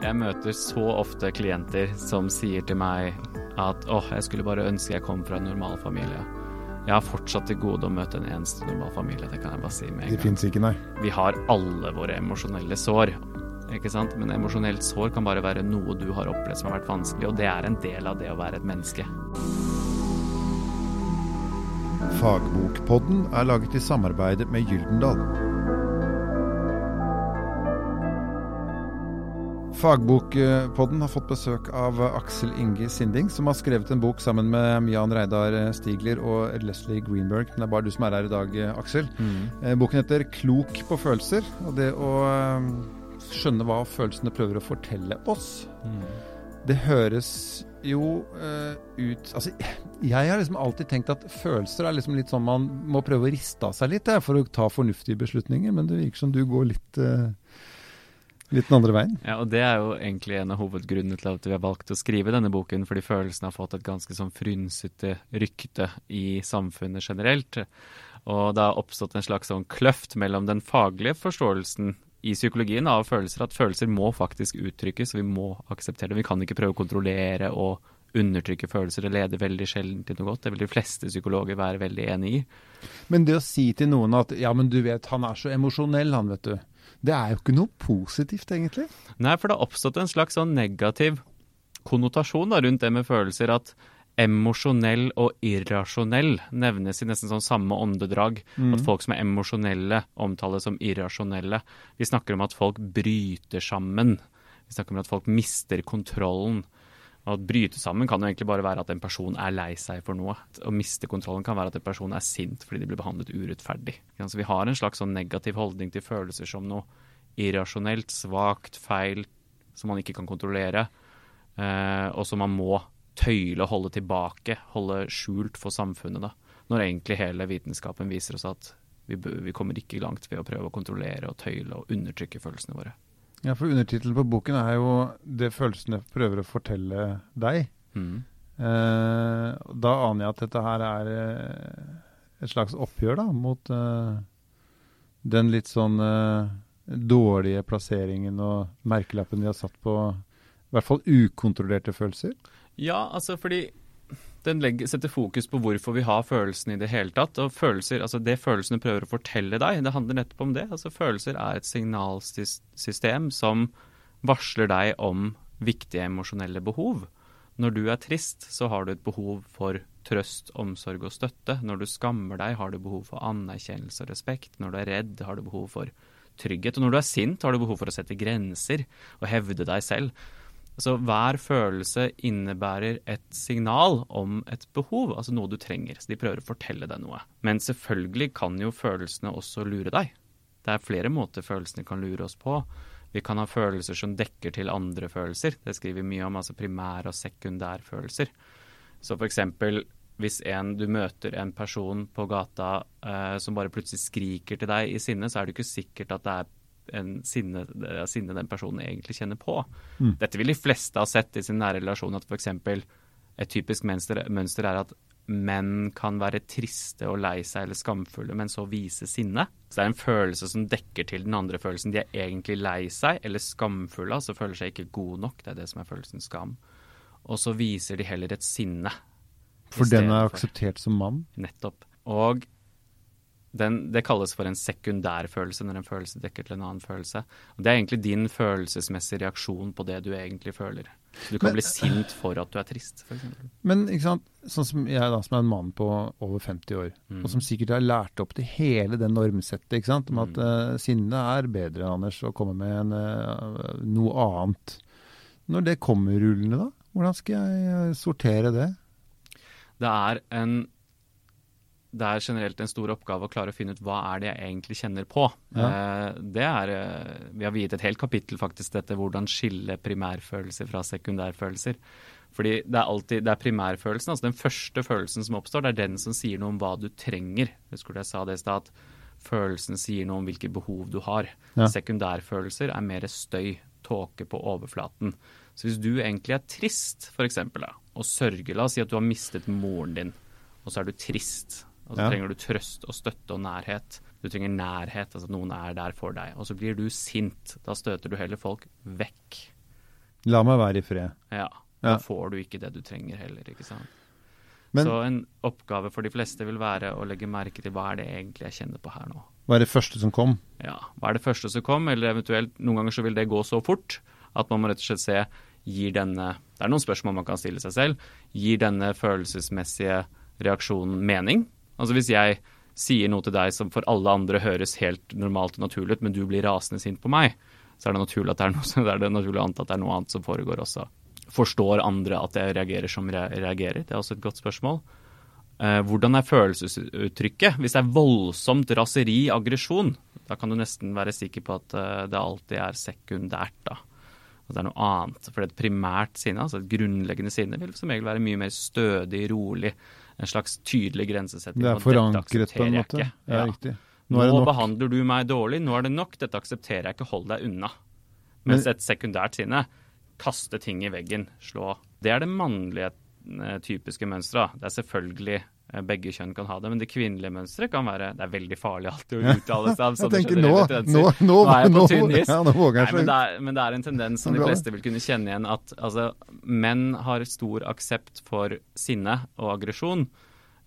Jeg møter så ofte klienter som sier til meg at åh, jeg skulle bare ønske jeg kom fra en normal familie. Jeg har fortsatt til gode å møte en eneste normal familie, det kan jeg bare si med en De gang. fins ikke, nei. Vi har alle våre emosjonelle sår, ikke sant? Men emosjonelt sår kan bare være noe du har opplevd som har vært vanskelig, og det er en del av det å være et menneske. Fagbokpodden er laget i samarbeid med Gyldendal. Fagbokpodden har fått besøk av Aksel Inge Sinding, som har skrevet en bok sammen med Jan Reidar Stigler og Leslie Greenberg. Men det er bare du som er her i dag, Aksel. Mm. Boken heter 'Klok på følelser'. Og det å eh, skjønne hva følelsene prøver å fortelle oss, det høres jo uh, ut Altså, jeg har liksom alltid tenkt at følelser er liksom litt sånn man må prøve å riste av seg litt eh, for å ta fornuftige beslutninger, men det virker som du går litt eh, Litt den andre veien. Ja, og det er jo egentlig en av hovedgrunnene til at vi har valgt å skrive denne boken, fordi følelsen har fått et ganske sånn frynsete rykte i samfunnet generelt. Og det har oppstått en slags sånn kløft mellom den faglige forståelsen i psykologien av følelser, at følelser må faktisk uttrykkes, og vi må akseptere det. Vi kan ikke prøve å kontrollere og undertrykke følelser. Det leder veldig sjelden til noe godt. Det vil de fleste psykologer være veldig enig i. Men det å si til noen at ja, men du vet, han er så emosjonell, han, vet du. Det er jo ikke noe positivt, egentlig. Nei, for det har oppstått en slags sånn negativ konnotasjon da, rundt det med følelser, at emosjonell og irrasjonell nevnes i nesten sånn samme åndedrag. At folk som er emosjonelle, omtales som irrasjonelle. Vi snakker om at folk bryter sammen. Vi snakker om at folk mister kontrollen. Og Å bryte sammen kan jo egentlig bare være at en person er lei seg for noe. Å miste kontrollen kan være at en person er sint fordi de blir behandlet urettferdig. Så vi har en slags sånn negativ holdning til følelser som noe irrasjonelt, svakt, feil, som man ikke kan kontrollere, eh, og som man må tøyle og holde tilbake, holde skjult for samfunnet. da. Når egentlig hele vitenskapen viser oss at vi, vi kommer ikke langt ved å prøve å kontrollere og tøyle og undertrykke følelsene våre. Ja, for undertittelen på boken er jo 'Det følelsene prøver å fortelle deg'. Mm. Eh, da aner jeg at dette her er eh, et slags oppgjør da, mot eh, den litt sånn eh, dårlige plasseringen og merkelappen vi har satt på i hvert fall ukontrollerte følelser. Ja, altså fordi den legger, setter fokus på hvorfor vi har følelsene i det hele tatt. Og følelser, altså det følelsene prøver å fortelle deg, det handler nettopp om det. Altså Følelser er et signalsystem som varsler deg om viktige emosjonelle behov. Når du er trist, så har du et behov for trøst, omsorg og støtte. Når du skammer deg, har du behov for anerkjennelse og respekt. Når du er redd, har du behov for trygghet. Og når du er sint, har du behov for å sette grenser og hevde deg selv. Så hver følelse innebærer et signal om et behov, altså noe du trenger. Så de prøver å fortelle deg noe. Men selvfølgelig kan jo følelsene også lure deg. Det er flere måter følelsene kan lure oss på. Vi kan ha følelser som dekker til andre følelser. Det skriver vi mye om, altså primær- og sekundærfølelser. Så for eksempel hvis en, du møter en person på gata eh, som bare plutselig skriker til deg i sinne, så er det ikke sikkert at det er en sinne, er sinne den personen egentlig kjenner på. Dette vil de fleste ha sett i sin nære relasjon, at f.eks. et typisk mønster, mønster er at menn kan være triste og lei seg eller skamfulle, men så vise sinne. Så det er en følelse som dekker til den andre følelsen. De er egentlig lei seg eller skamfulle, altså føler seg ikke god nok. Det er det som er følelsen skam. Og så viser de heller et sinne. For den er akseptert som mann. Nettopp. Og den, det kalles for en sekundærfølelse når en følelse dekker til en annen følelse. Og Det er egentlig din følelsesmessige reaksjon på det du egentlig føler. Du kan Men- bli sint for at du er trist, f.eks. Men ikke sant, sånn som jeg da, som er en mann på over 50 år, Mm. og som sikkert har lært opp til hele det normsettet, ikke sant, om at Mm. uh, sinne er bedre, Anders, å komme med en, uh, noe annet. Når det kommer rullende, da, hvordan skal jeg eh, sortere det? Det er en det er generelt en stor oppgave å klare å finne ut hva er det jeg egentlig kjenner på. Ja. det er, eh, Vi har viet et helt kapittel faktisk dette hvordan skille primærfølelser fra sekundærfølelser. Fordi det er alltid, det er primærfølelsen, altså den første følelsen som oppstår, det er den som sier noe om hva du trenger. Husker du jeg sa det i stad, at følelsen sier noe om hvilke behov du har. Ja. Sekundærfølelser er mer støy, tåke på overflaten. Så hvis du egentlig er trist, eksempel, og sørger, la oss si at du har mistet moren din, og så er du trist, og så Ja. trenger du trøst og støtte og nærhet. Du trenger nærhet, altså noen er der for deg. Og så blir du sint. Da støter du heller folk vekk. La meg være i fred. Ja. Ja. Da får du ikke det du trenger heller, ikke sant. Men Så en oppgave for de fleste vil være å legge merke til hva er det egentlig jeg kjenner på her nå. hva er det første som kom? Ja, Hva er det første som kom, eller eventuelt noen ganger så vil det gå så fort at man må rett og slett se gir denne Det er noen spørsmål man kan stille seg selv. Gir denne følelsesmessige reaksjonen mening? Altså hvis jeg sier noe til deg som for alle andre høres helt normalt og naturlig ut, men du blir rasende sint på meg, så er det naturlig, at det er noe, så er det naturlig å anta at det er noe annet som foregår også. Forstår andre at jeg reagerer som jeg reagerer? Det er også et godt spørsmål. Eh, hvordan er følelsesuttrykket? Hvis det er voldsomt raseri, aggresjon, da kan du nesten være sikker på at eh, det alltid er sekundært, da. At det er noe annet. For et primært sinne, altså et grunnleggende sinne, vil som regel være mye mer stødig, rolig. En slags tydelig grensesetting. Det er forankret på en måte. Ja, riktig. Nå, Nå er behandler du meg dårlig, nå er det nok, dette aksepterer jeg ikke, hold deg unna. Mens et sekundært sinne, kaste ting i veggen, slå. Det er det mannlige eh, typiske mønsteret. Det er selvfølgelig begge kjønn kan ha det, men det kvinnelige mønsteret kan være Det er veldig farlig alltid å uttale seg om sånne generelle tendenser. nå, nå, Nå er jeg på tynn is. ja, men, det er, men det er en tendens som de fleste vil kunne kjenne igjen, at altså, menn har stor aksept for sinne og aggresjon,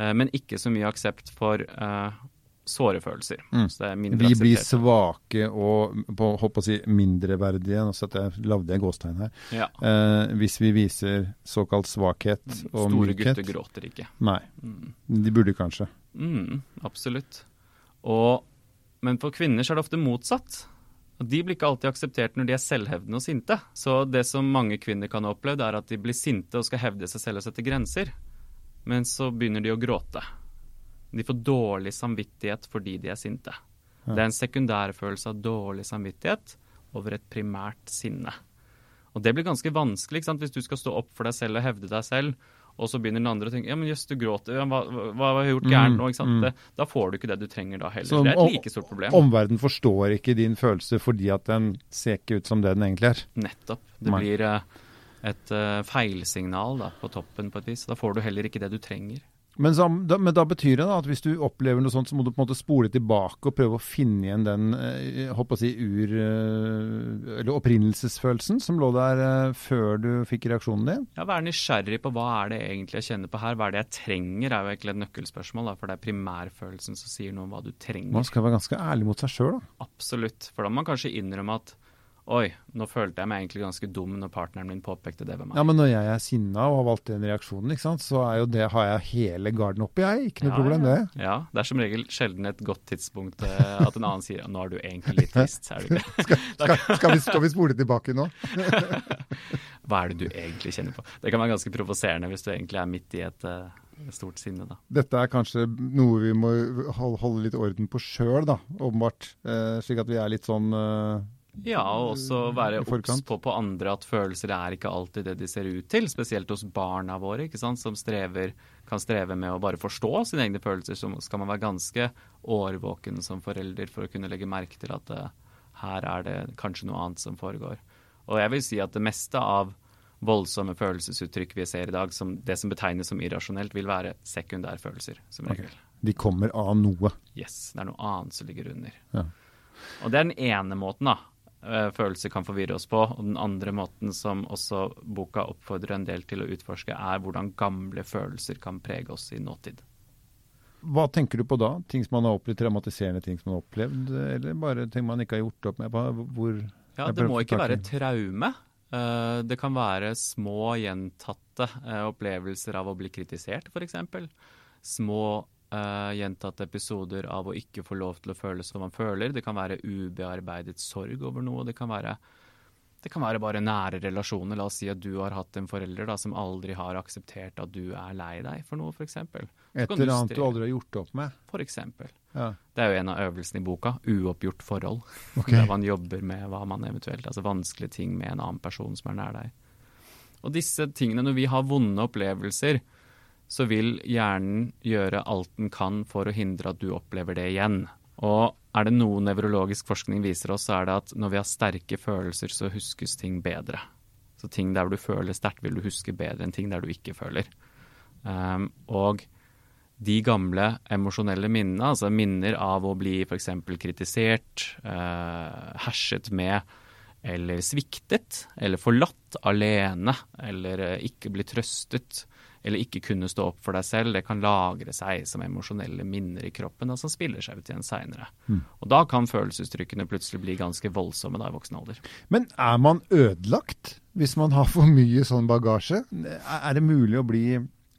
eh, men ikke så mye aksept for eh, såre følelser. Mm. Så det er mindre Vi blir svake og på, håper å si mindreverdige, nå setter jeg, lavde jeg gåstegn her, Ja. eh, hvis vi viser såkalt svakhet og Store mykhet. gutter gråter ikke. Nei, Mm. de burde kanskje. Mm, absolutt. Og, men for kvinner så er det ofte motsatt. Og De blir ikke alltid akseptert når de er selvhevdende og sinte. Så det som mange kvinner kan ha opplevd, er at de blir sinte og skal hevde seg selv og sette grenser. Men så begynner de å gråte. De får dårlig samvittighet fordi de er sinte. Ja. Det er en sekundærfølelse av dårlig samvittighet over et primært sinne. Og det blir ganske vanskelig ikke sant? hvis du skal stå opp for deg selv og hevde deg selv, og så begynner den andre å tenke ja, men jøss, du gråter, hva, hva, har jeg gjort gærent nå? ikke sant? Mm, mm. Det, da får du ikke det du trenger da heller. Så det er et like stort problem. Omverdenen forstår ikke din følelse fordi at den ser ikke ut som det den egentlig er. Nettopp. Det blir eh, et uh, feilsignal da, på toppen på et vis. Da får du heller ikke det du trenger. Men, så, da, men da betyr det da at hvis du opplever noe sånt, så må du på en måte spole tilbake og prøve å finne igjen den eh, håper å si, ur... eh, eller opprinnelsesfølelsen som lå der eh, før du fikk reaksjonen din. Ja, Vær nysgjerrig på hva er det egentlig jeg kjenner på her. Hva er det jeg trenger, er jo egentlig et nøkkelspørsmål. Da, for det er primærfølelsen som sier noe om hva du trenger. Man skal være ganske ærlig mot seg sjøl, da. Absolutt. For da må man kanskje innrømme at oi, nå følte jeg meg egentlig ganske dum når partneren min påpekte det ved meg. Ja, men når jeg er sinna og har valgt den reaksjonen, så er jo det, har jeg hele garden oppi, jeg. Ikke noe Ja, problem, det. Ja, det er som regel sjelden et godt tidspunkt eh, at en annen sier nå er du egentlig litt trist, er du ikke? Skal, skal, vi, skal vi spole tilbake nå? Hva er det du egentlig kjenner på? Det kan være ganske provoserende hvis du egentlig er midt i et eh, stort sinne, da. Dette er kanskje noe vi må holde litt orden på sjøl, åpenbart. Eh, slik at vi er litt sånn eh, Ja, og også være I obs på, på andre at følelser er ikke alltid det de ser ut til. Spesielt hos barna våre, ikke sant, som strever, kan streve med å bare forstå sine egne følelser. Så skal man være ganske årvåken som forelder for å kunne legge merke til at uh, her er det kanskje noe annet som foregår. Og jeg vil si at det meste av voldsomme følelsesuttrykk vi ser i dag, som det som betegnes som irrasjonelt, vil være sekundærfølelser, som regel. De kommer av noe. Yes, det er noe annet som ligger under. Ja. Og det er den ene måten da, følelser kan forvirre oss på. Og den andre måten som også boka oppfordrer en del til å utforske, er hvordan gamle følelser kan prege oss i nåtid. Hva tenker du på da? Ting som man har opplevd, traumatiserende ting som man har opplevd, eller bare ting man ikke har gjort opp med? Hvor Ja, Det må ikke være traume. Eh, Det kan være små gjentatte eh, opplevelser av å bli kritisert, f.eks. Små eh, gjentatte episoder av å ikke få lov til å føle som man føler. Det kan være ubearbeidet sorg over noe. Det kan være, det kan være bare nære relasjoner. La oss si at du har hatt en forelder da, som aldri har akseptert at du er lei deg for noe, f.eks. Et eller annet du aldri har gjort opp med? Eksempel. Ja. Det er jo en av øvelsene i boka. Uoppgjort forhold. Okay. Der man jobber med hva man eventuelt Altså vanskelige ting med en annen person som er nær deg. Og disse tingene, når vi har vonde opplevelser, så vil hjernen gjøre alt den kan for å hindre at du opplever det igjen. Og er det noe nevrologisk forskning viser oss, så er det at når vi har sterke følelser, så huskes ting bedre. Så ting der du føler sterkt, vil du huske bedre enn ting der du ikke føler. Um, og de gamle emosjonelle minnene, altså minner av å bli f.eks. kritisert, uh, herset med, eller sviktet, eller forlatt, alene, eller eh, ikke bli trøstet, eller ikke kunne stå opp for deg selv, det kan lagre seg som emosjonelle minner i kroppen og som spiller seg ut igjen seinere. Mm. Og da kan følelsesuttrykkene plutselig bli ganske voldsomme da i voksen alder. Men er man ødelagt hvis man har for mye sånn bagasje? Er det mulig å bli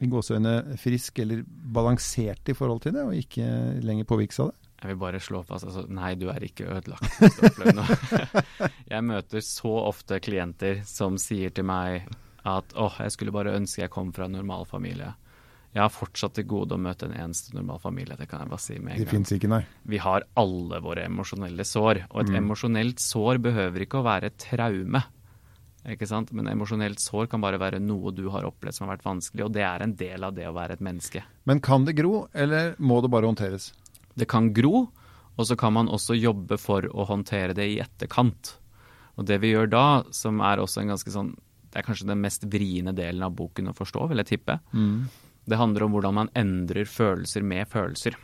i gåseøyne frisk eller balansert i forhold til det, og ikke lenger påvirkes av det? Jeg vil bare slå fast altså, nei, du er ikke ødelagt. jeg møter så ofte klienter som sier til meg at åh, jeg skulle bare ønske jeg kom fra en normal familie. Jeg har fortsatt til gode å møte en eneste normal familie. Det kan jeg bare si med en gang. Det ikke, nei. Vi har alle våre emosjonelle sår. Og et mm. emosjonelt sår behøver ikke å være et traume. Ikke sant? Men emosjonelt sår kan bare være noe du har opplevd som har vært vanskelig, og det er en del av det å være et menneske. Men kan det gro, eller må det bare håndteres? Det kan gro, og så kan man også jobbe for å håndtere det i etterkant. Og det vi gjør da, som er også en ganske sånn Det er kanskje den mest vriene delen av boken å forstå, vil jeg tippe. Mm. Det handler om hvordan man endrer følelser med følelser.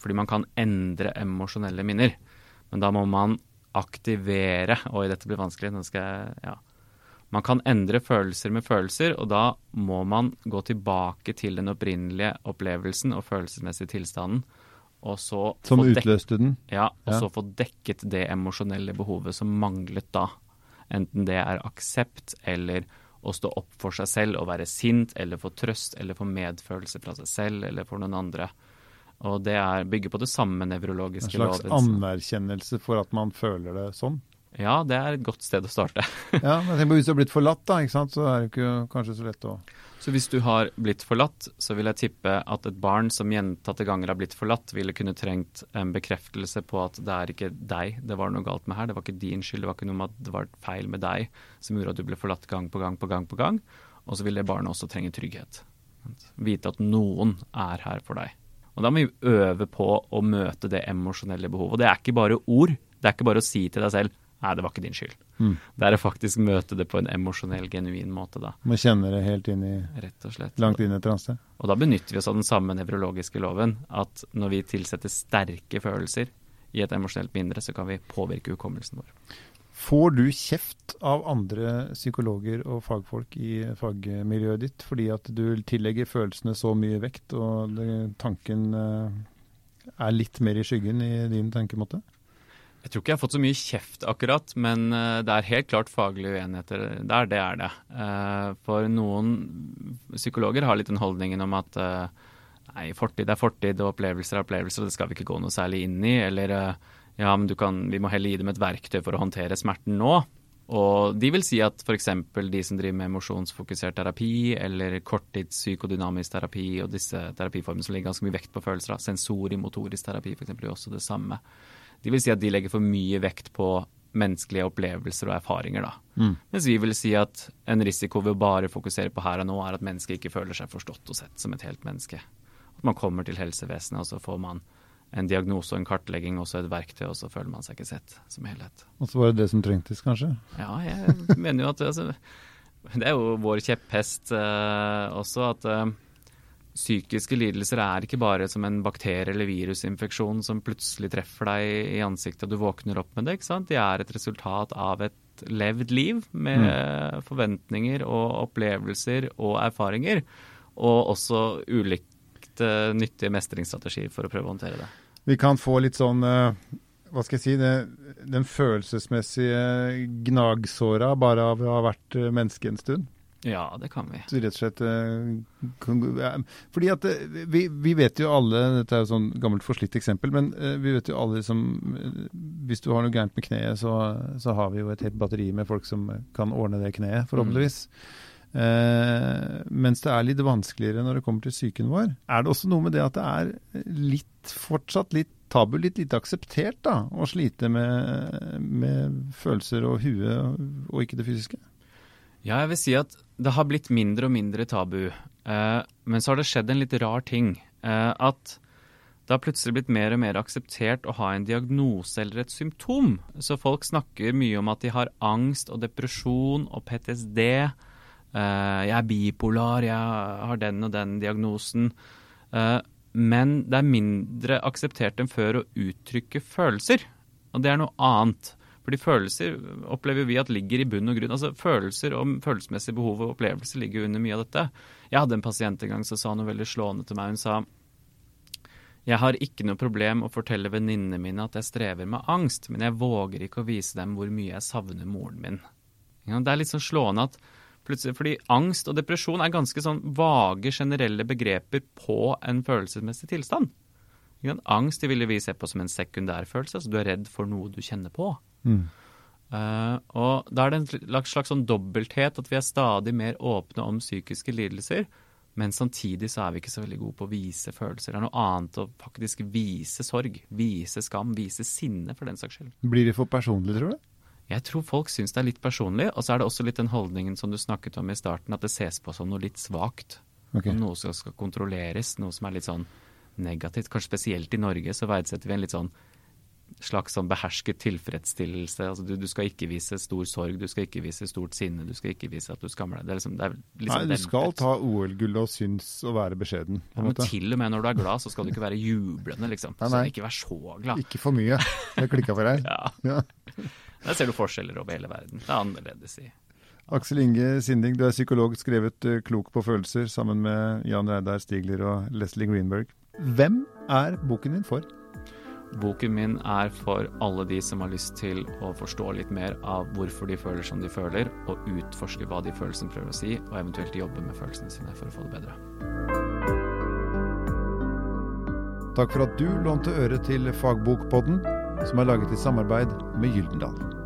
Fordi man kan endre emosjonelle minner. Men da må man aktivere Oi, dette blir vanskelig. Nå skal jeg Ja man kan endre følelser med følelser, og da må man gå tilbake til den opprinnelige opplevelsen og følelsesmessige tilstanden. Og så som utløste den? Ja, og ja. så få dekket det emosjonelle behovet som manglet da. Enten det er aksept eller å stå opp for seg selv og være sint, eller få trøst eller få medfølelse fra seg selv eller for noen andre. Og det er, bygger på det samme nevrologiske loven. En slags anerkjennelse for at man føler det sånn? Ja, det er et godt sted å starte. ja, men tenk på Hvis du har blitt forlatt, da, ikke sant? så er det ikke kanskje så lett å Så hvis du har blitt forlatt, så vil jeg tippe at et barn som gjentatte ganger har blitt forlatt, ville kunne trengt en bekreftelse på at det er ikke deg det var noe galt med her. Det var ikke din skyld, det var ikke noe med at det var feil med deg som gjorde at du ble forlatt gang på gang på gang på gang. Og så vil det barnet også trenge trygghet. Vite at noen er her for deg. Og da må vi øve på å møte det emosjonelle behovet. Og det er ikke bare ord. Det er ikke bare å si til deg selv Nei, det var ikke din skyld. Mm. Det er å faktisk møte det på en emosjonell, genuin måte, da. Man kjenner det helt inn i Rett og slett. Langt inn i transe? Og da benytter vi oss av den samme nevrologiske loven. At når vi tilsetter sterke følelser i et emosjonelt mindre, så kan vi påvirke hukommelsen vår. Får du kjeft av andre psykologer og fagfolk i fagmiljøet ditt fordi at du tillegger følelsene så mye vekt, og tanken eh, er litt mer i skyggen i din tankemåte? Jeg tror ikke jeg har fått så mye kjeft akkurat, men eh, det er helt klart faglige uenigheter der. Det er det. Eh, for noen psykologer har litt den holdningen om at eh, nei, fortid er fortid, og opplevelser er opplevelser, og det skal vi ikke gå noe særlig inn i. Eller ja, men kan, vi må heller gi dem et verktøy for å håndtere smerten nå. Og de vil si at f.eks. de som driver med emosjonsfokusert terapi, eller korttidspsykodynamisk terapi og disse terapiformene som legger ganske mye vekt på følelser, sensorimotorisk terapi f.eks. er også det samme de vil si at de legger for mye vekt på menneskelige opplevelser og erfaringer. da. Mm. Mens vi vil si at en risiko ved å bare fokusere på her og nå, er at mennesket ikke føler seg forstått og sett som et helt menneske. At man kommer til helsevesenet, og så får man en diagnose og en kartlegging, og så et verktøy, og så føler man seg ikke sett som helhet. Og så var det det som trengtes, kanskje? Ja, jeg mener jo at altså, Det er jo vår kjepphest uh, også, at uh, psykiske lidelser er ikke bare som en bakterie- eller virusinfeksjon som plutselig treffer deg i ansiktet og du våkner opp med det. ikke sant? De er et resultat av et levd liv med mm. forventninger og opplevelser og erfaringer. Og også ulikt uh, nyttige mestringsstrategier for å prøve å håndtere det. Vi kan få litt sånn uh, hva skal jeg si, det, den følelsesmessige gnagsåra bare av å ha vært menneske en stund? Ja, det kan vi. Så rett og slett uh, Fordi at uh, vi, vi, vet jo alle Dette er jo sånn gammelt forslitt eksempel, men uh, vi vet jo alle som Hvis du har noe gærent med kneet, så, så, har vi jo et helt batteri med folk som kan ordne det kneet, forhåpentligvis. Mm. mens det er litt vanskeligere når det kommer til psyken vår. Er det også noe med det at det er litt, fortsatt litt tabu, litt lite akseptert da, å slite med, med følelser og huet, og ikke det fysiske? Ja, jeg vil si at det har blitt mindre og mindre tabu. Eh, men så har det skjedd en litt rar ting. Eh, at det har plutselig blitt mer og mer akseptert å ha en diagnose eller et symptom. Så folk snakker mye om at de har angst og depresjon og PTSD. Eh, jeg er bipolar, jeg har den og den diagnosen. Eh, men det er mindre akseptert enn før å uttrykke følelser. Og det er noe annet. Fordi følelser opplever vi at ligger i bunn og grunn. Altså Følelser og følelsesmessige behov og opplevelser ligger under mye av dette. Jeg hadde en pasient en gang som sa noe veldig slående til meg. Hun sa jeg har ikke noe problem å fortelle venninnene mine at jeg strever med angst, men jeg våger ikke å vise dem hvor mye jeg savner moren min. Det er litt sånn slående at plutselig, fordi angst og depresjon er ganske sånn vage, generelle begreper på en følelsesmessig tilstand. Angst det ville vi se på som en sekundærfølelse, altså du er redd for noe du kjenner på. Mm. Uh, og da er det en slags, slags sånn dobbelthet at vi er stadig mer åpne om psykiske lidelser, men samtidig så er vi ikke så veldig gode på å vise følelser. Det er noe annet å faktisk vise sorg, vise skam, vise sinne, for den saks skyld. Blir det for personlig, tror du? Jeg tror folk syns det er litt personlig. Og så er det også litt den holdningen som du snakket om i starten, at det ses på som noe litt svakt. Okay. Noe som skal kontrolleres, noe som er litt sånn negativt. Kanskje spesielt i Norge så verdsetter vi en litt sånn slags sånn behersket tilfredsstillelse. Altså, du, du, skal ikke vise stor sorg, du skal ikke vise stort sinne, du skal ikke vise at du skammer deg. Det er liksom, det er liksom Nei, du skal ta OL-gullet og synes å være beskjeden. Ja, men til og med når du er glad, så skal du ikke være jublende, liksom. Nei, nei. Så ikke være så glad. Ikke for mye. Det klikka for deg. ja. Der ser du forskjeller over hele verden. Det er annerledes i Aksel Inge Sinding, du er psykolog, skrevet uh, 'Klok på følelser' sammen med Jan Reidar Stigler og Leslie Greenberg. Hvem er boken din for? Boken min er for alle de som har lyst til å forstå litt mer av hvorfor de føler som de føler, og utforske hva de følelsene prøver å si, og eventuelt jobbe med følelsene sine for å få det bedre. Takk for at du lånte øre til Fagbokpodden, som er laget i samarbeid med Gyldendal.